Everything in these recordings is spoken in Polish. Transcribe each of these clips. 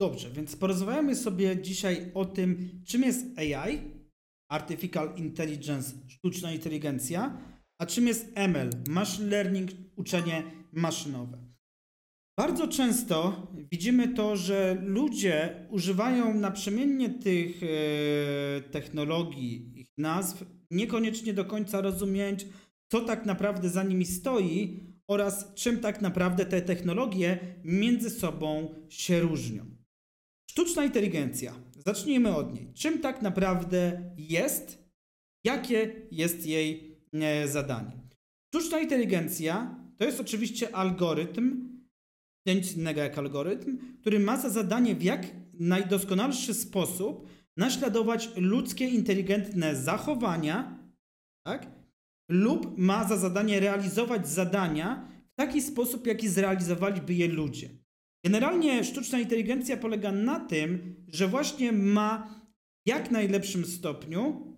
Dobrze, więc porozmawiamy sobie dzisiaj o tym, czym jest AI, Artificial Intelligence, sztuczna inteligencja, a czym jest ML, Machine Learning, uczenie maszynowe. Bardzo często widzimy to, że ludzie używają naprzemiennie tych e, technologii, ich nazw, niekoniecznie do końca rozumiejąc, co tak naprawdę za nimi stoi oraz czym tak naprawdę te technologie między sobą się różnią. Sztuczna inteligencja. Zacznijmy od niej. Czym tak naprawdę jest? Jakie jest jej e, zadanie? Sztuczna inteligencja to jest oczywiście algorytm, nic innego jak algorytm, który ma za zadanie w jak najdoskonalszy sposób naśladować ludzkie inteligentne zachowania, tak? lub ma za zadanie realizować zadania w taki sposób, jaki zrealizowaliby je ludzie. Generalnie sztuczna inteligencja polega na tym, że właśnie ma w jak najlepszym stopniu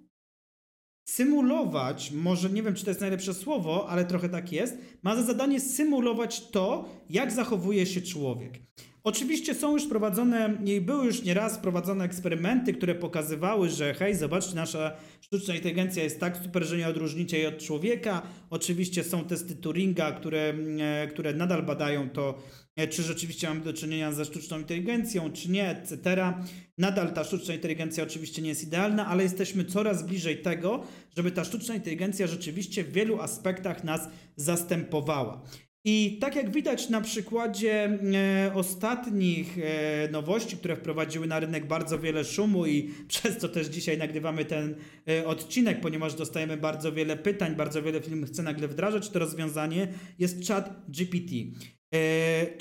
symulować, może nie wiem, czy to jest najlepsze słowo, ale trochę tak jest, ma za zadanie symulować to, jak zachowuje się człowiek. Oczywiście są już prowadzone, i były już nieraz prowadzone eksperymenty, które pokazywały, że hej, zobaczcie, nasza sztuczna inteligencja jest tak super, że nie odróżnicie jej od człowieka. Oczywiście są testy Turinga, które, e, które nadal badają to, e, czy rzeczywiście mamy do czynienia ze sztuczną inteligencją, czy nie, etc. Nadal ta sztuczna inteligencja oczywiście nie jest idealna, ale jesteśmy coraz bliżej tego, żeby ta sztuczna inteligencja rzeczywiście w wielu aspektach nas zastępowała. I tak jak widać na przykładzie e, ostatnich e, nowości, które wprowadziły na rynek bardzo wiele szumu i przez to też dzisiaj nagrywamy ten e, odcinek, ponieważ dostajemy bardzo wiele pytań, bardzo wiele firm chce nagle wdrażać to rozwiązanie, jest chat GPT.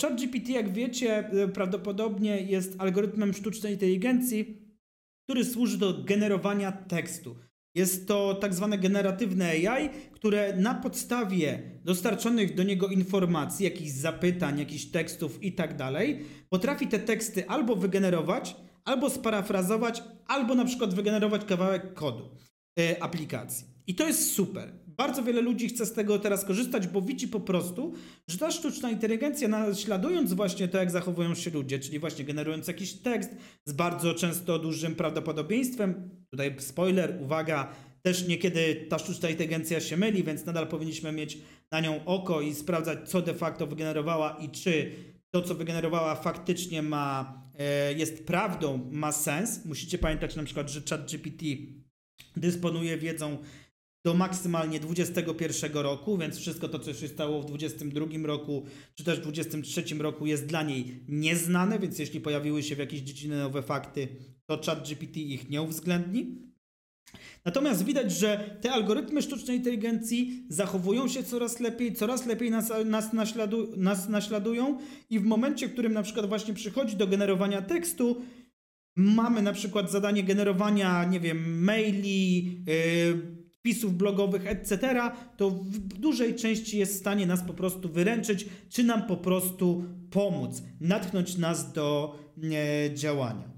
Chat GPT, jak wiecie, prawdopodobnie jest algorytmem sztucznej inteligencji, który służy do generowania tekstu. Jest to tak zwane generatywne AI, które na podstawie dostarczonych do niego informacji, jakichś zapytań, jakichś tekstów i tak dalej, potrafi te teksty albo wygenerować, albo sparafrazować, albo na przykład wygenerować kawałek kodu e, aplikacji. I to jest super. Bardzo wiele ludzi chce z tego teraz korzystać, bo widzi po prostu, że ta sztuczna inteligencja, naśladując właśnie to, jak zachowują się ludzie, czyli właśnie generując jakiś tekst z bardzo często dużym prawdopodobieństwem, tutaj spoiler, uwaga, też niekiedy ta sztuczna inteligencja się myli, więc nadal powinniśmy mieć na nią oko i sprawdzać, co de facto wygenerowała i czy to, co wygenerowała, faktycznie ma, e, jest prawdą, ma sens. Musicie pamiętać na przykład, że ChatGPT dysponuje wiedzą do maksymalnie 21 roku, więc wszystko to, co się stało w 22 roku, czy też w 23 roku jest dla niej nieznane, więc jeśli pojawiły się w jakiejś dziedzinie nowe fakty, to ChatGPT ich nie uwzględni. Natomiast widać, że te algorytmy sztucznej inteligencji zachowują się coraz lepiej, coraz lepiej nas, nas, naśladu, nas naśladują i w momencie, w którym na przykład właśnie przychodzi do generowania tekstu, mamy na przykład zadanie generowania, nie wiem, maili, yy, wpisów blogowych, etc., to w dużej części jest w stanie nas po prostu wyręczyć, czy nam po prostu pomóc, natchnąć nas do e, działania.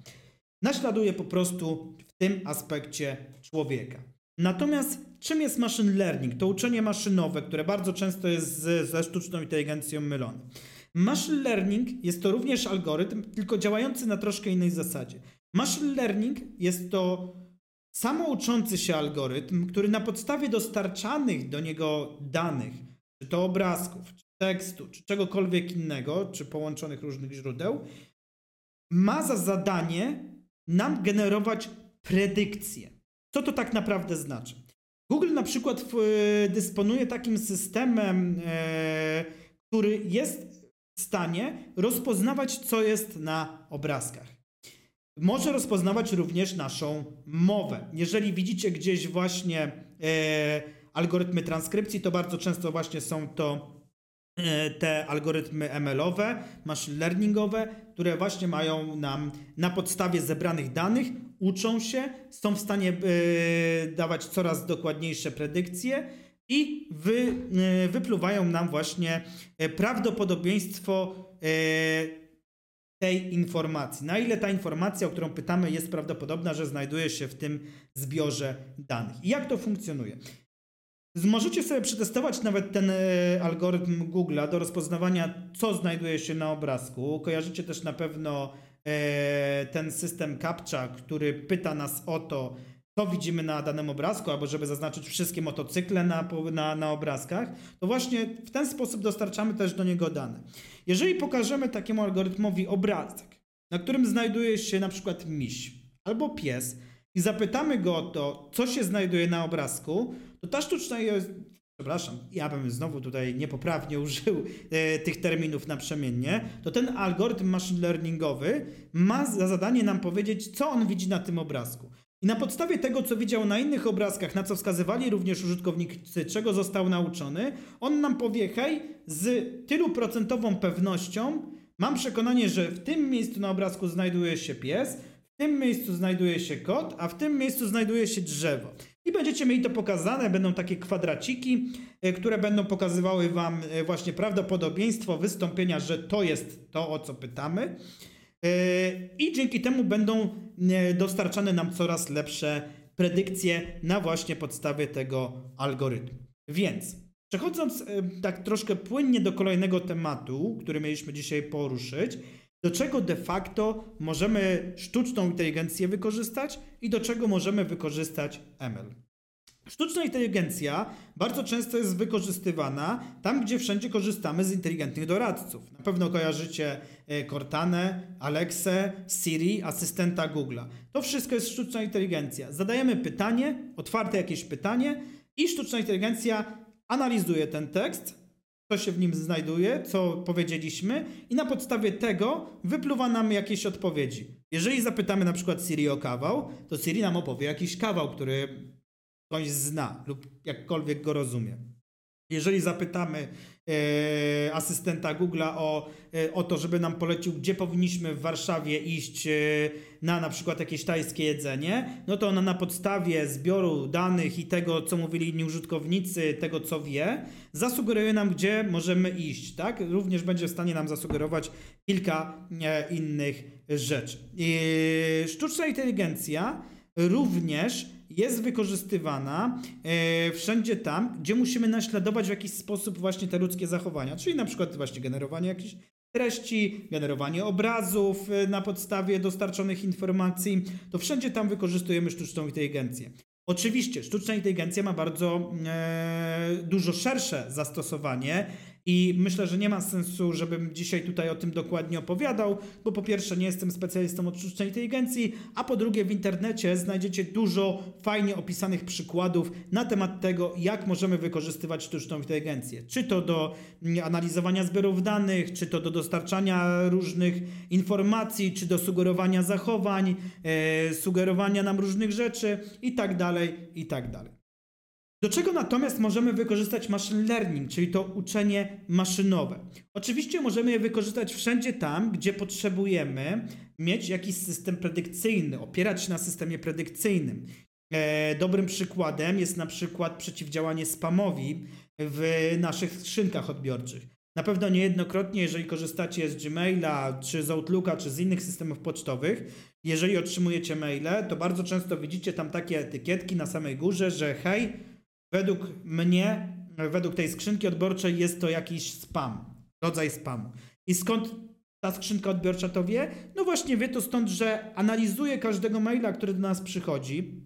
Naśladuje po prostu w tym aspekcie człowieka. Natomiast czym jest machine learning? To uczenie maszynowe, które bardzo często jest z, ze sztuczną inteligencją mylone. Machine learning jest to również algorytm, tylko działający na troszkę innej zasadzie. Machine learning jest to samouczący się algorytm, który na podstawie dostarczanych do niego danych, czy to obrazków, czy tekstu, czy czegokolwiek innego, czy połączonych różnych źródeł, ma za zadanie nam generować predykcje. Co to tak naprawdę znaczy? Google na przykład dysponuje takim systemem, e, który jest w stanie rozpoznawać, co jest na obrazkach. Może rozpoznawać również naszą mowę. Jeżeli widzicie gdzieś właśnie e, algorytmy transkrypcji, to bardzo często właśnie są to e, te algorytmy ML-owe, machine learningowe, które właśnie mają nam na podstawie zebranych danych, uczą się, są w stanie e, dawać coraz dokładniejsze predykcje i wy, e, wypluwają nam właśnie e, prawdopodobieństwo e, tej informacji. Na ile ta informacja, o którą pytamy, jest prawdopodobna, że znajduje się w tym zbiorze danych. I jak to funkcjonuje? Możecie sobie przetestować nawet ten e, algorytm Google'a do rozpoznawania, co znajduje się na obrazku. Kojarzycie też na pewno e, ten system CAPTCHA, który pyta nas o to, co widzimy na danym obrazku, albo żeby zaznaczyć wszystkie motocykle na, na, na obrazkach, to właśnie w ten sposób dostarczamy też do niego dane. Jeżeli pokażemy takiemu algorytmowi obrazek, na którym znajduje się na przykład miś albo pies i zapytamy go o to, co się znajduje na obrazku, to ta sztuczna przepraszam, ja bym znowu tutaj niepoprawnie użył e, tych terminów naprzemiennie, to ten algorytm machine learningowy ma za zadanie nam powiedzieć, co on widzi na tym obrazku. I na podstawie tego, co widział na innych obrazkach, na co wskazywali również użytkownicy, czego został nauczony, on nam powie, hej, z tylu procentową pewnością mam przekonanie, że w tym miejscu na obrazku znajduje się pies, w tym miejscu znajduje się kot, a w tym miejscu znajduje się drzewo. I będziecie mieli to pokazane, będą takie kwadraciki, e, które będą pokazywały Wam e, właśnie prawdopodobieństwo wystąpienia, że to jest to, o co pytamy. E, I dzięki temu będą dostarczane nam coraz lepsze predykcje na właśnie podstawie tego algorytmu. Więc przechodząc tak troszkę płynnie do kolejnego tematu, który mieliśmy dzisiaj poruszyć, do czego de facto możemy sztuczną inteligencję wykorzystać i do czego możemy wykorzystać ML. Sztuczna inteligencja bardzo często jest wykorzystywana tam, gdzie wszędzie korzystamy z inteligentnych doradców. Na pewno kojarzycie e, Cortanę, Alexę, Siri, asystenta Google'a. To wszystko jest sztuczna inteligencja. Zadajemy pytanie, otwarte jakieś pytanie i sztuczna inteligencja analizuje ten tekst, co się w nim znajduje, co powiedzieliśmy i na podstawie tego wypluwa nam jakieś odpowiedzi. Jeżeli zapytamy na przykład Siri o kawał, to Siri nam opowie jakiś kawał, który ktoś zna lub jakkolwiek go rozumie. Jeżeli zapytamy e, asystenta Google'a o, e, o to, żeby nam polecił, gdzie powinniśmy w Warszawie iść e, na na przykład jakieś tajskie jedzenie, no to ona na podstawie zbioru danych i tego, co mówili inni użytkownicy, tego, co wie, zasugeruje nam, gdzie możemy iść. Tak? Również będzie w stanie nam zasugerować kilka e, innych rzeczy. Sztuczna inteligencja również jest wykorzystywana e, wszędzie tam, gdzie musimy naśladować w jakiś sposób właśnie te ludzkie zachowania, czyli na przykład właśnie generowanie jakichś treści, generowanie obrazów e, na podstawie dostarczonych informacji, to wszędzie tam wykorzystujemy sztuczną inteligencję. Oczywiście sztuczna inteligencja ma bardzo e, dużo szersze zastosowanie i myślę, że nie ma sensu, żebym dzisiaj tutaj o tym dokładnie opowiadał, bo po pierwsze nie jestem specjalistą od sztucznej inteligencji, a po drugie w internecie znajdziecie dużo fajnie opisanych przykładów na temat tego, jak możemy wykorzystywać sztuczną inteligencję. Czy to do mm, analizowania zbiorów danych, czy to do dostarczania różnych informacji, czy do sugerowania zachowań, e, sugerowania nam różnych rzeczy i tak dalej, i tak dalej. Do czego natomiast możemy wykorzystać machine learning, czyli to uczenie maszynowe? Oczywiście możemy je wykorzystać wszędzie tam, gdzie potrzebujemy mieć jakiś system predykcyjny, opierać się na systemie predykcyjnym. E, dobrym przykładem jest na przykład przeciwdziałanie spamowi w naszych skrzynkach odbiorczych. Na pewno niejednokrotnie, jeżeli korzystacie z Gmaila, czy z Outlooka, czy z innych systemów pocztowych, jeżeli otrzymujecie maile, to bardzo często widzicie tam takie etykietki na samej górze, że hej, Według mnie, według tej skrzynki odbiorczej jest to jakiś spam, rodzaj spamu. I skąd ta skrzynka odbiorcza to wie? No właśnie wie to stąd, że analizuje każdego maila, który do nas przychodzi,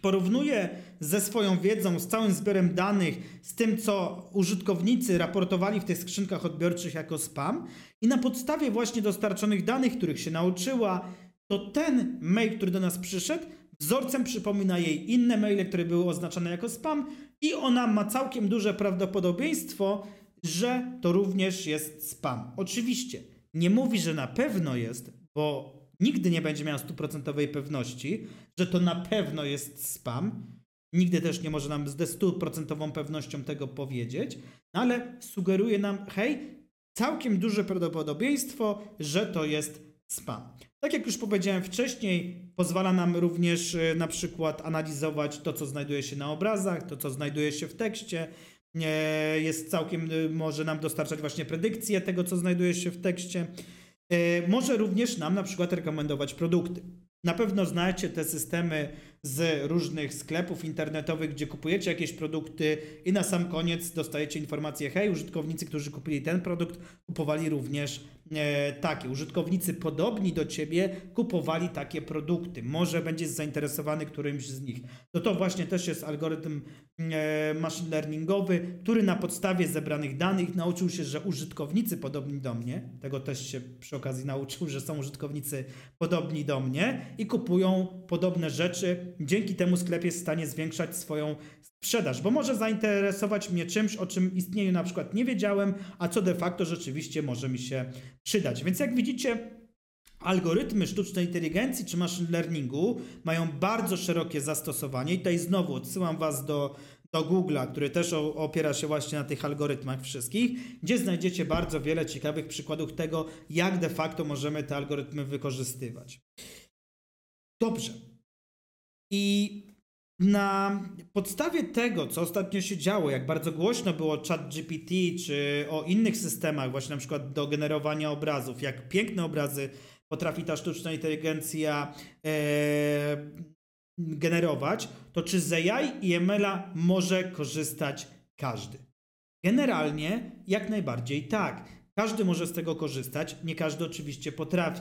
porównuje ze swoją wiedzą, z całym zbiorem danych, z tym, co użytkownicy raportowali w tych skrzynkach odbiorczych jako spam i na podstawie właśnie dostarczonych danych, których się nauczyła, to ten mail, który do nas przyszedł, wzorcem przypomina jej inne maile, które były oznaczone jako spam i ona ma całkiem duże prawdopodobieństwo, że to również jest spam. Oczywiście nie mówi, że na pewno jest, bo nigdy nie będzie miała stuprocentowej pewności, że to na pewno jest spam. Nigdy też nie może nam ze stuprocentową pewnością tego powiedzieć, no ale sugeruje nam, hej, całkiem duże prawdopodobieństwo, że to jest spam. Tak jak już powiedziałem wcześniej, pozwala nam również e, na przykład analizować to, co znajduje się na obrazach, to, co znajduje się w tekście. Jest całkiem, e, może nam dostarczać właśnie predykcje tego, co znajduje się w tekście. Może również nam na przykład rekomendować produkty. Na pewno znacie te systemy z różnych sklepów internetowych, gdzie kupujecie jakieś produkty i na sam koniec dostajecie informację, hej, użytkownicy, którzy kupili ten produkt, kupowali również takie. Użytkownicy podobni do ciebie kupowali takie produkty. Może będziesz zainteresowany którymś z nich. No to właśnie też jest algorytm e, machine learningowy, który na podstawie zebranych danych nauczył się, że użytkownicy podobni do mnie, tego też się przy okazji nauczył, że są użytkownicy podobni do mnie i kupują podobne rzeczy. Dzięki temu sklep jest w stanie zwiększać swoją sprzedaż, bo może zainteresować mnie czymś, o czym istnieniu na przykład nie wiedziałem, a co de facto rzeczywiście może mi się przydać. Więc jak widzicie, Algorytmy sztucznej inteligencji czy machine learningu mają bardzo szerokie zastosowanie i tutaj znowu odsyłam Was do, do Google'a, który też opiera się właśnie na tych algorytmach wszystkich, gdzie znajdziecie bardzo wiele ciekawych przykładów tego, jak de facto możemy te algorytmy wykorzystywać. Dobrze. I na podstawie tego, co ostatnio się działo, jak bardzo głośno było chat GPT, czy o innych systemach, właśnie na przykład do generowania obrazów, jak piękne obrazy potrafi ta sztuczna inteligencja e, generować, to czy z AI i ML-a może korzystać każdy? Generalnie jak najbardziej tak. Każdy może z tego korzystać, nie każdy oczywiście potrafi.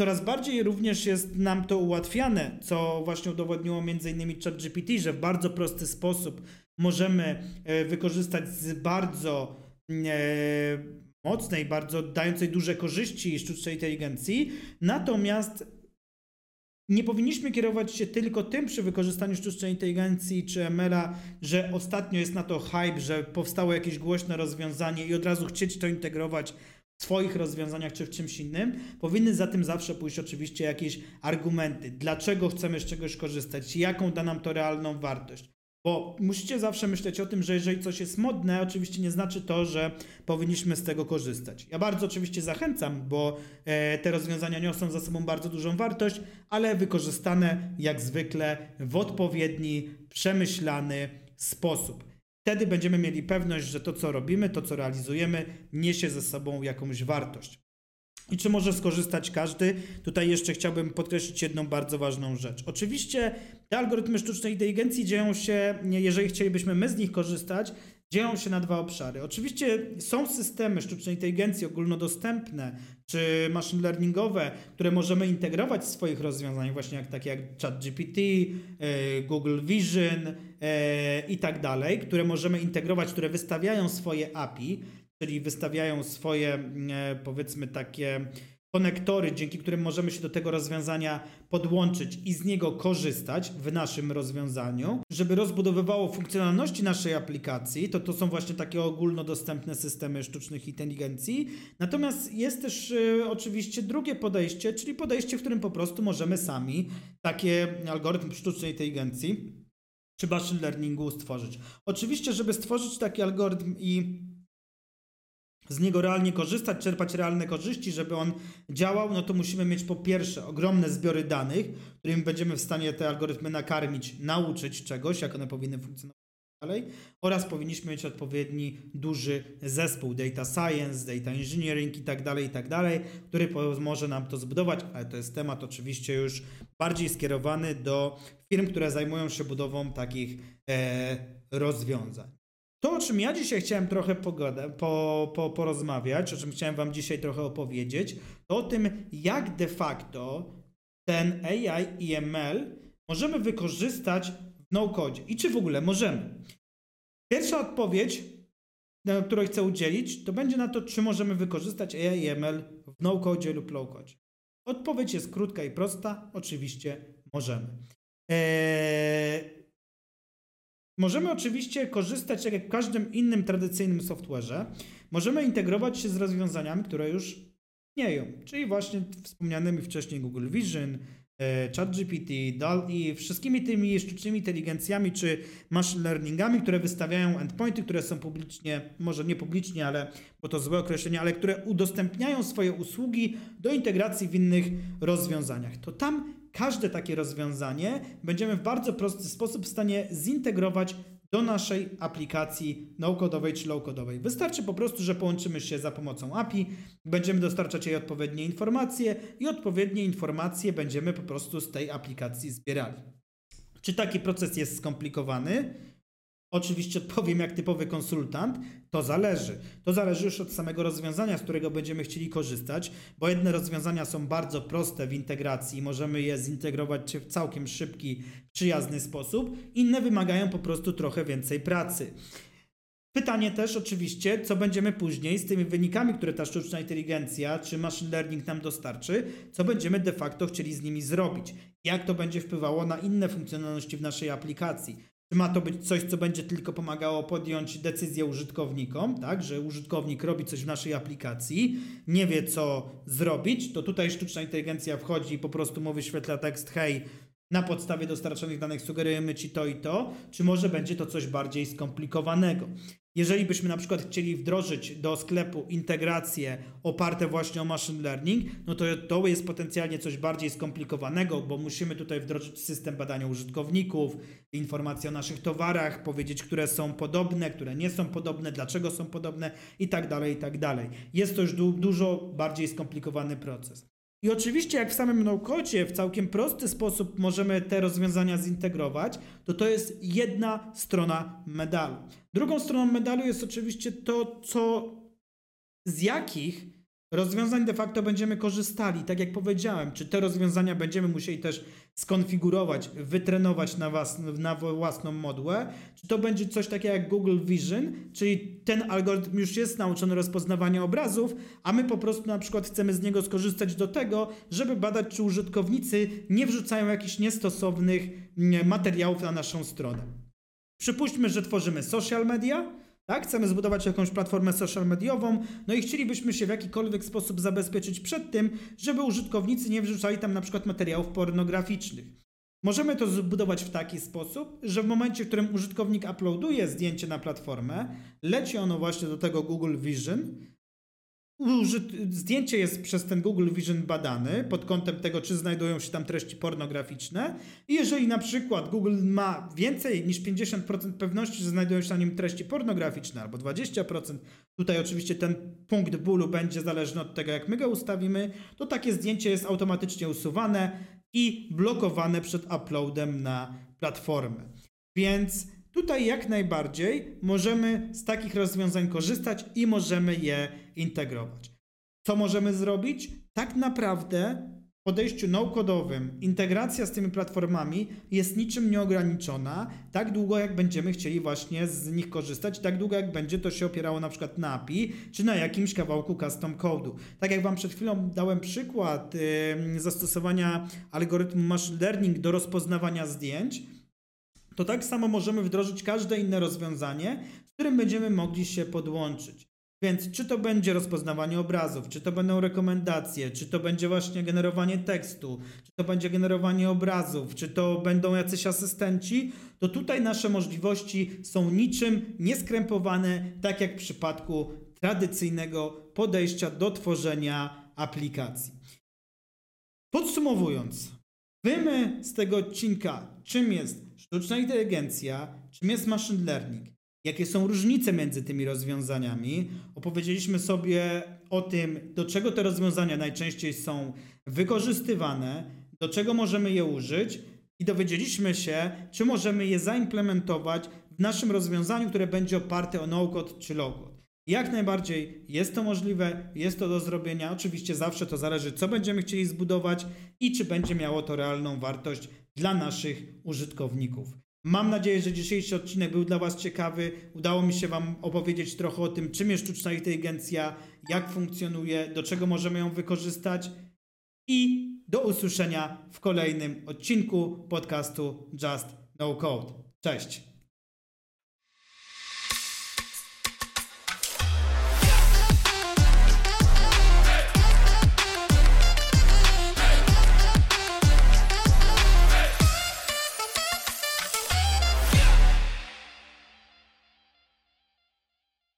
Coraz bardziej również jest nam to ułatwiane, co właśnie udowodniło m.in. ChatGPT, że w bardzo prosty sposób możemy e, wykorzystać z bardzo e, mocnej, bardzo dającej duże korzyści sztucznej inteligencji. Natomiast nie powinniśmy kierować się tylko tym przy wykorzystaniu sztucznej inteligencji czy ML-a, że ostatnio jest na to hype, że powstało jakieś głośne rozwiązanie i od razu chcieć to integrować swoich rozwiązaniach czy w czymś innym. Powinny za tym zawsze pójść oczywiście jakieś argumenty, dlaczego chcemy z czegoś korzystać, jaką da nam to realną wartość. Bo musicie zawsze myśleć o tym, że jeżeli coś jest modne, oczywiście nie znaczy to, że powinniśmy z tego korzystać. Ja bardzo oczywiście zachęcam, bo e, te rozwiązania niosą za sobą bardzo dużą wartość, ale wykorzystane jak zwykle w odpowiedni, przemyślany sposób. Wtedy będziemy mieli pewność, że to, co robimy, to, co realizujemy, niesie ze sobą jakąś wartość. I czy może skorzystać każdy? Tutaj jeszcze chciałbym podkreślić jedną bardzo ważną rzecz. Oczywiście te algorytmy sztucznej inteligencji dzieją się, jeżeli chcielibyśmy my z nich korzystać, dzieją się na dwa obszary. Oczywiście są systemy sztucznej inteligencji ogólnodostępne czy machine learningowe, które możemy integrować w swoich rozwiązaniach, właśnie jak takie jak ChatGPT, e, Google Vision e, i tak dalej, które możemy integrować, które wystawiają swoje API czyli wystawiają swoje, e, powiedzmy, takie konektory, dzięki którym możemy się do tego rozwiązania podłączyć i z niego korzystać w naszym rozwiązaniu, żeby rozbudowywało funkcjonalności naszej aplikacji, to to są właśnie takie ogólnodostępne systemy sztucznych inteligencji. Natomiast jest też y, oczywiście drugie podejście, czyli podejście, w którym po prostu możemy sami takie algorytm sztucznej inteligencji czy machine learningu stworzyć. Oczywiście, żeby stworzyć taki algorytm i z niego realnie korzystać, czerpać realne korzyści, żeby on działał, no to musimy mieć po pierwsze ogromne zbiory danych, którymi będziemy w stanie te algorytmy nakarmić, nauczyć czegoś, jak one powinny funkcjonować dalej, oraz powinniśmy mieć odpowiedni duży zespół data science, data engineering i tak dalej, i tak dalej, który może nam to zbudować, ale to jest temat oczywiście już bardziej skierowany do firm, które zajmują się budową takich e, rozwiązań. To, o czym ja dzisiaj chciałem trochę pogodę, po, po, porozmawiać, o czym chciałem Wam dzisiaj trochę opowiedzieć, to o tym, jak de facto ten AI i ML możemy wykorzystać w no-code i czy w ogóle możemy. Pierwsza odpowiedź, na którą chcę udzielić, to będzie na to, czy możemy wykorzystać AI i ML w no-code lub low-code. Odpowiedź jest krótka i prosta. Oczywiście możemy. Eee, Możemy oczywiście korzystać, tak jak w każdym innym tradycyjnym software'ze, możemy integrować się z rozwiązaniami, które już istnieją, czyli właśnie wspomnianymi wcześniej Google Vision, e, ChatGPT, DALL-E, wszystkimi tymi sztucznymi inteligencjami czy machine learningami, które wystawiają endpointy, które są publicznie, może nie publicznie, ale bo to złe określenie, ale które udostępniają swoje usługi do integracji w innych rozwiązaniach. To tam każde takie rozwiązanie będziemy w bardzo prosty sposób w stanie zintegrować do naszej aplikacji no-codowej czy low-codowej. Wystarczy po prostu, że połączymy się za pomocą API, będziemy dostarczać jej odpowiednie informacje i odpowiednie informacje będziemy po prostu z tej aplikacji zbierali. Czy taki proces jest skomplikowany? Oczywiście odpowiem jak typowy konsultant, to zależy. To zależy już od samego rozwiązania, z którego będziemy chcieli korzystać, bo jedne rozwiązania są bardzo proste w integracji, możemy je zintegrować w całkiem szybki, przyjazny sposób, inne wymagają po prostu trochę więcej pracy. Pytanie też oczywiście, co będziemy później z tymi wynikami, które ta sztuczna inteligencja czy machine learning nam dostarczy, co będziemy de facto chcieli z nimi zrobić, jak to będzie wpływało na inne funkcjonalności w naszej aplikacji. Czy ma to być coś, co będzie tylko pomagało podjąć decyzję użytkownikom, tak, że użytkownik robi coś w naszej aplikacji, nie wie co zrobić, to tutaj sztuczna inteligencja wchodzi i po prostu mu wyświetla tekst, hej, na podstawie dostarczonych danych sugerujemy ci to i to, czy może będzie to coś bardziej skomplikowanego. Jeżeli byśmy na przykład chcieli wdrożyć do sklepu integracje oparte właśnie o machine learning, no to to jest potencjalnie coś bardziej skomplikowanego, bo musimy tutaj wdrożyć system badania użytkowników, informacje o naszych towarach, powiedzieć, które są podobne, które nie są podobne, dlaczego są podobne i tak dalej, i tak dalej. Jest to już du dużo bardziej skomplikowany proces. I oczywiście, jak w samym no-codzie w całkiem prosty sposób możemy te rozwiązania zintegrować, to to jest jedna strona medalu. Drugą stroną medalu jest oczywiście to, co z jakich rozwiązań de facto będziemy korzystali. Tak jak powiedziałem, czy te rozwiązania będziemy musieli też skonfigurować, wytrenować na, was, na własną modłę, czy to będzie coś takiego jak Google Vision, czyli ten algorytm już jest nauczony rozpoznawania obrazów, a my po prostu na przykład chcemy z niego skorzystać do tego, żeby badać, czy użytkownicy nie wrzucają jakichś niestosownych materiałów na naszą stronę. Przypuśćmy, że tworzymy social media, tak? Chcemy zbudować jakąś platformę social mediową, no i chcielibyśmy się w jakikolwiek sposób zabezpieczyć przed tym, żeby użytkownicy nie wrzucali tam na przykład materiałów pornograficznych. Możemy to zbudować w taki sposób, że w momencie, w którym użytkownik uploaduje zdjęcie na platformę, leci ono właśnie do tego Google Vision, Zdjęcie jest przez ten Google Vision badane pod kątem tego, czy znajdują się tam treści pornograficzne. I jeżeli na przykład Google ma więcej niż 50% pewności, że znajdują się na nim treści pornograficzne, albo 20%, tutaj oczywiście ten punkt bólu będzie zależny od tego, jak my go ustawimy, to takie zdjęcie jest automatycznie usuwane i blokowane przed uploadem na platformę. Więc Tutaj jak najbardziej możemy z takich rozwiązań korzystać i możemy je integrować. Co możemy zrobić? Tak naprawdę w podejściu no-codowym integracja z tymi platformami jest niczym nieograniczona, tak długo jak będziemy chcieli właśnie z nich korzystać, tak długo jak będzie to się opierało na przykład na API, czy na jakimś kawałku custom code'u. Tak jak Wam przed chwilą dałem przykład yy, zastosowania algorytmu machine learning do rozpoznawania zdjęć, to tak samo możemy wdrożyć każde inne rozwiązanie, z którym będziemy mogli się podłączyć. Więc czy to będzie rozpoznawanie obrazów, czy to będą rekomendacje, czy to będzie właśnie generowanie tekstu, czy to będzie generowanie obrazów, czy to będą jacyś asystenci, to tutaj nasze możliwości są niczym nieskrępowane, tak jak w przypadku tradycyjnego podejścia do tworzenia aplikacji. Podsumowując, wiemy z tego odcinka, czym jest sztuczna inteligencja, czym jest machine learning, jakie są różnice między tymi rozwiązaniami. Opowiedzieliśmy sobie o tym, do czego te rozwiązania najczęściej są wykorzystywane, do czego możemy je użyć i dowiedzieliśmy się, czy możemy je zaimplementować w naszym rozwiązaniu, które będzie oparte o no-code czy low-code. Jak najbardziej jest to możliwe, jest to do zrobienia. Oczywiście zawsze to zależy, co będziemy chcieli zbudować i czy będzie miało to realną wartość dla naszych użytkowników. Mam nadzieję, że dzisiejszy odcinek był dla Was ciekawy. Udało mi się Wam opowiedzieć trochę o tym, czym jest sztuczna inteligencja, jak funkcjonuje, do czego możemy ją wykorzystać i do usłyszenia w kolejnym odcinku podcastu Just No Code. Cześć!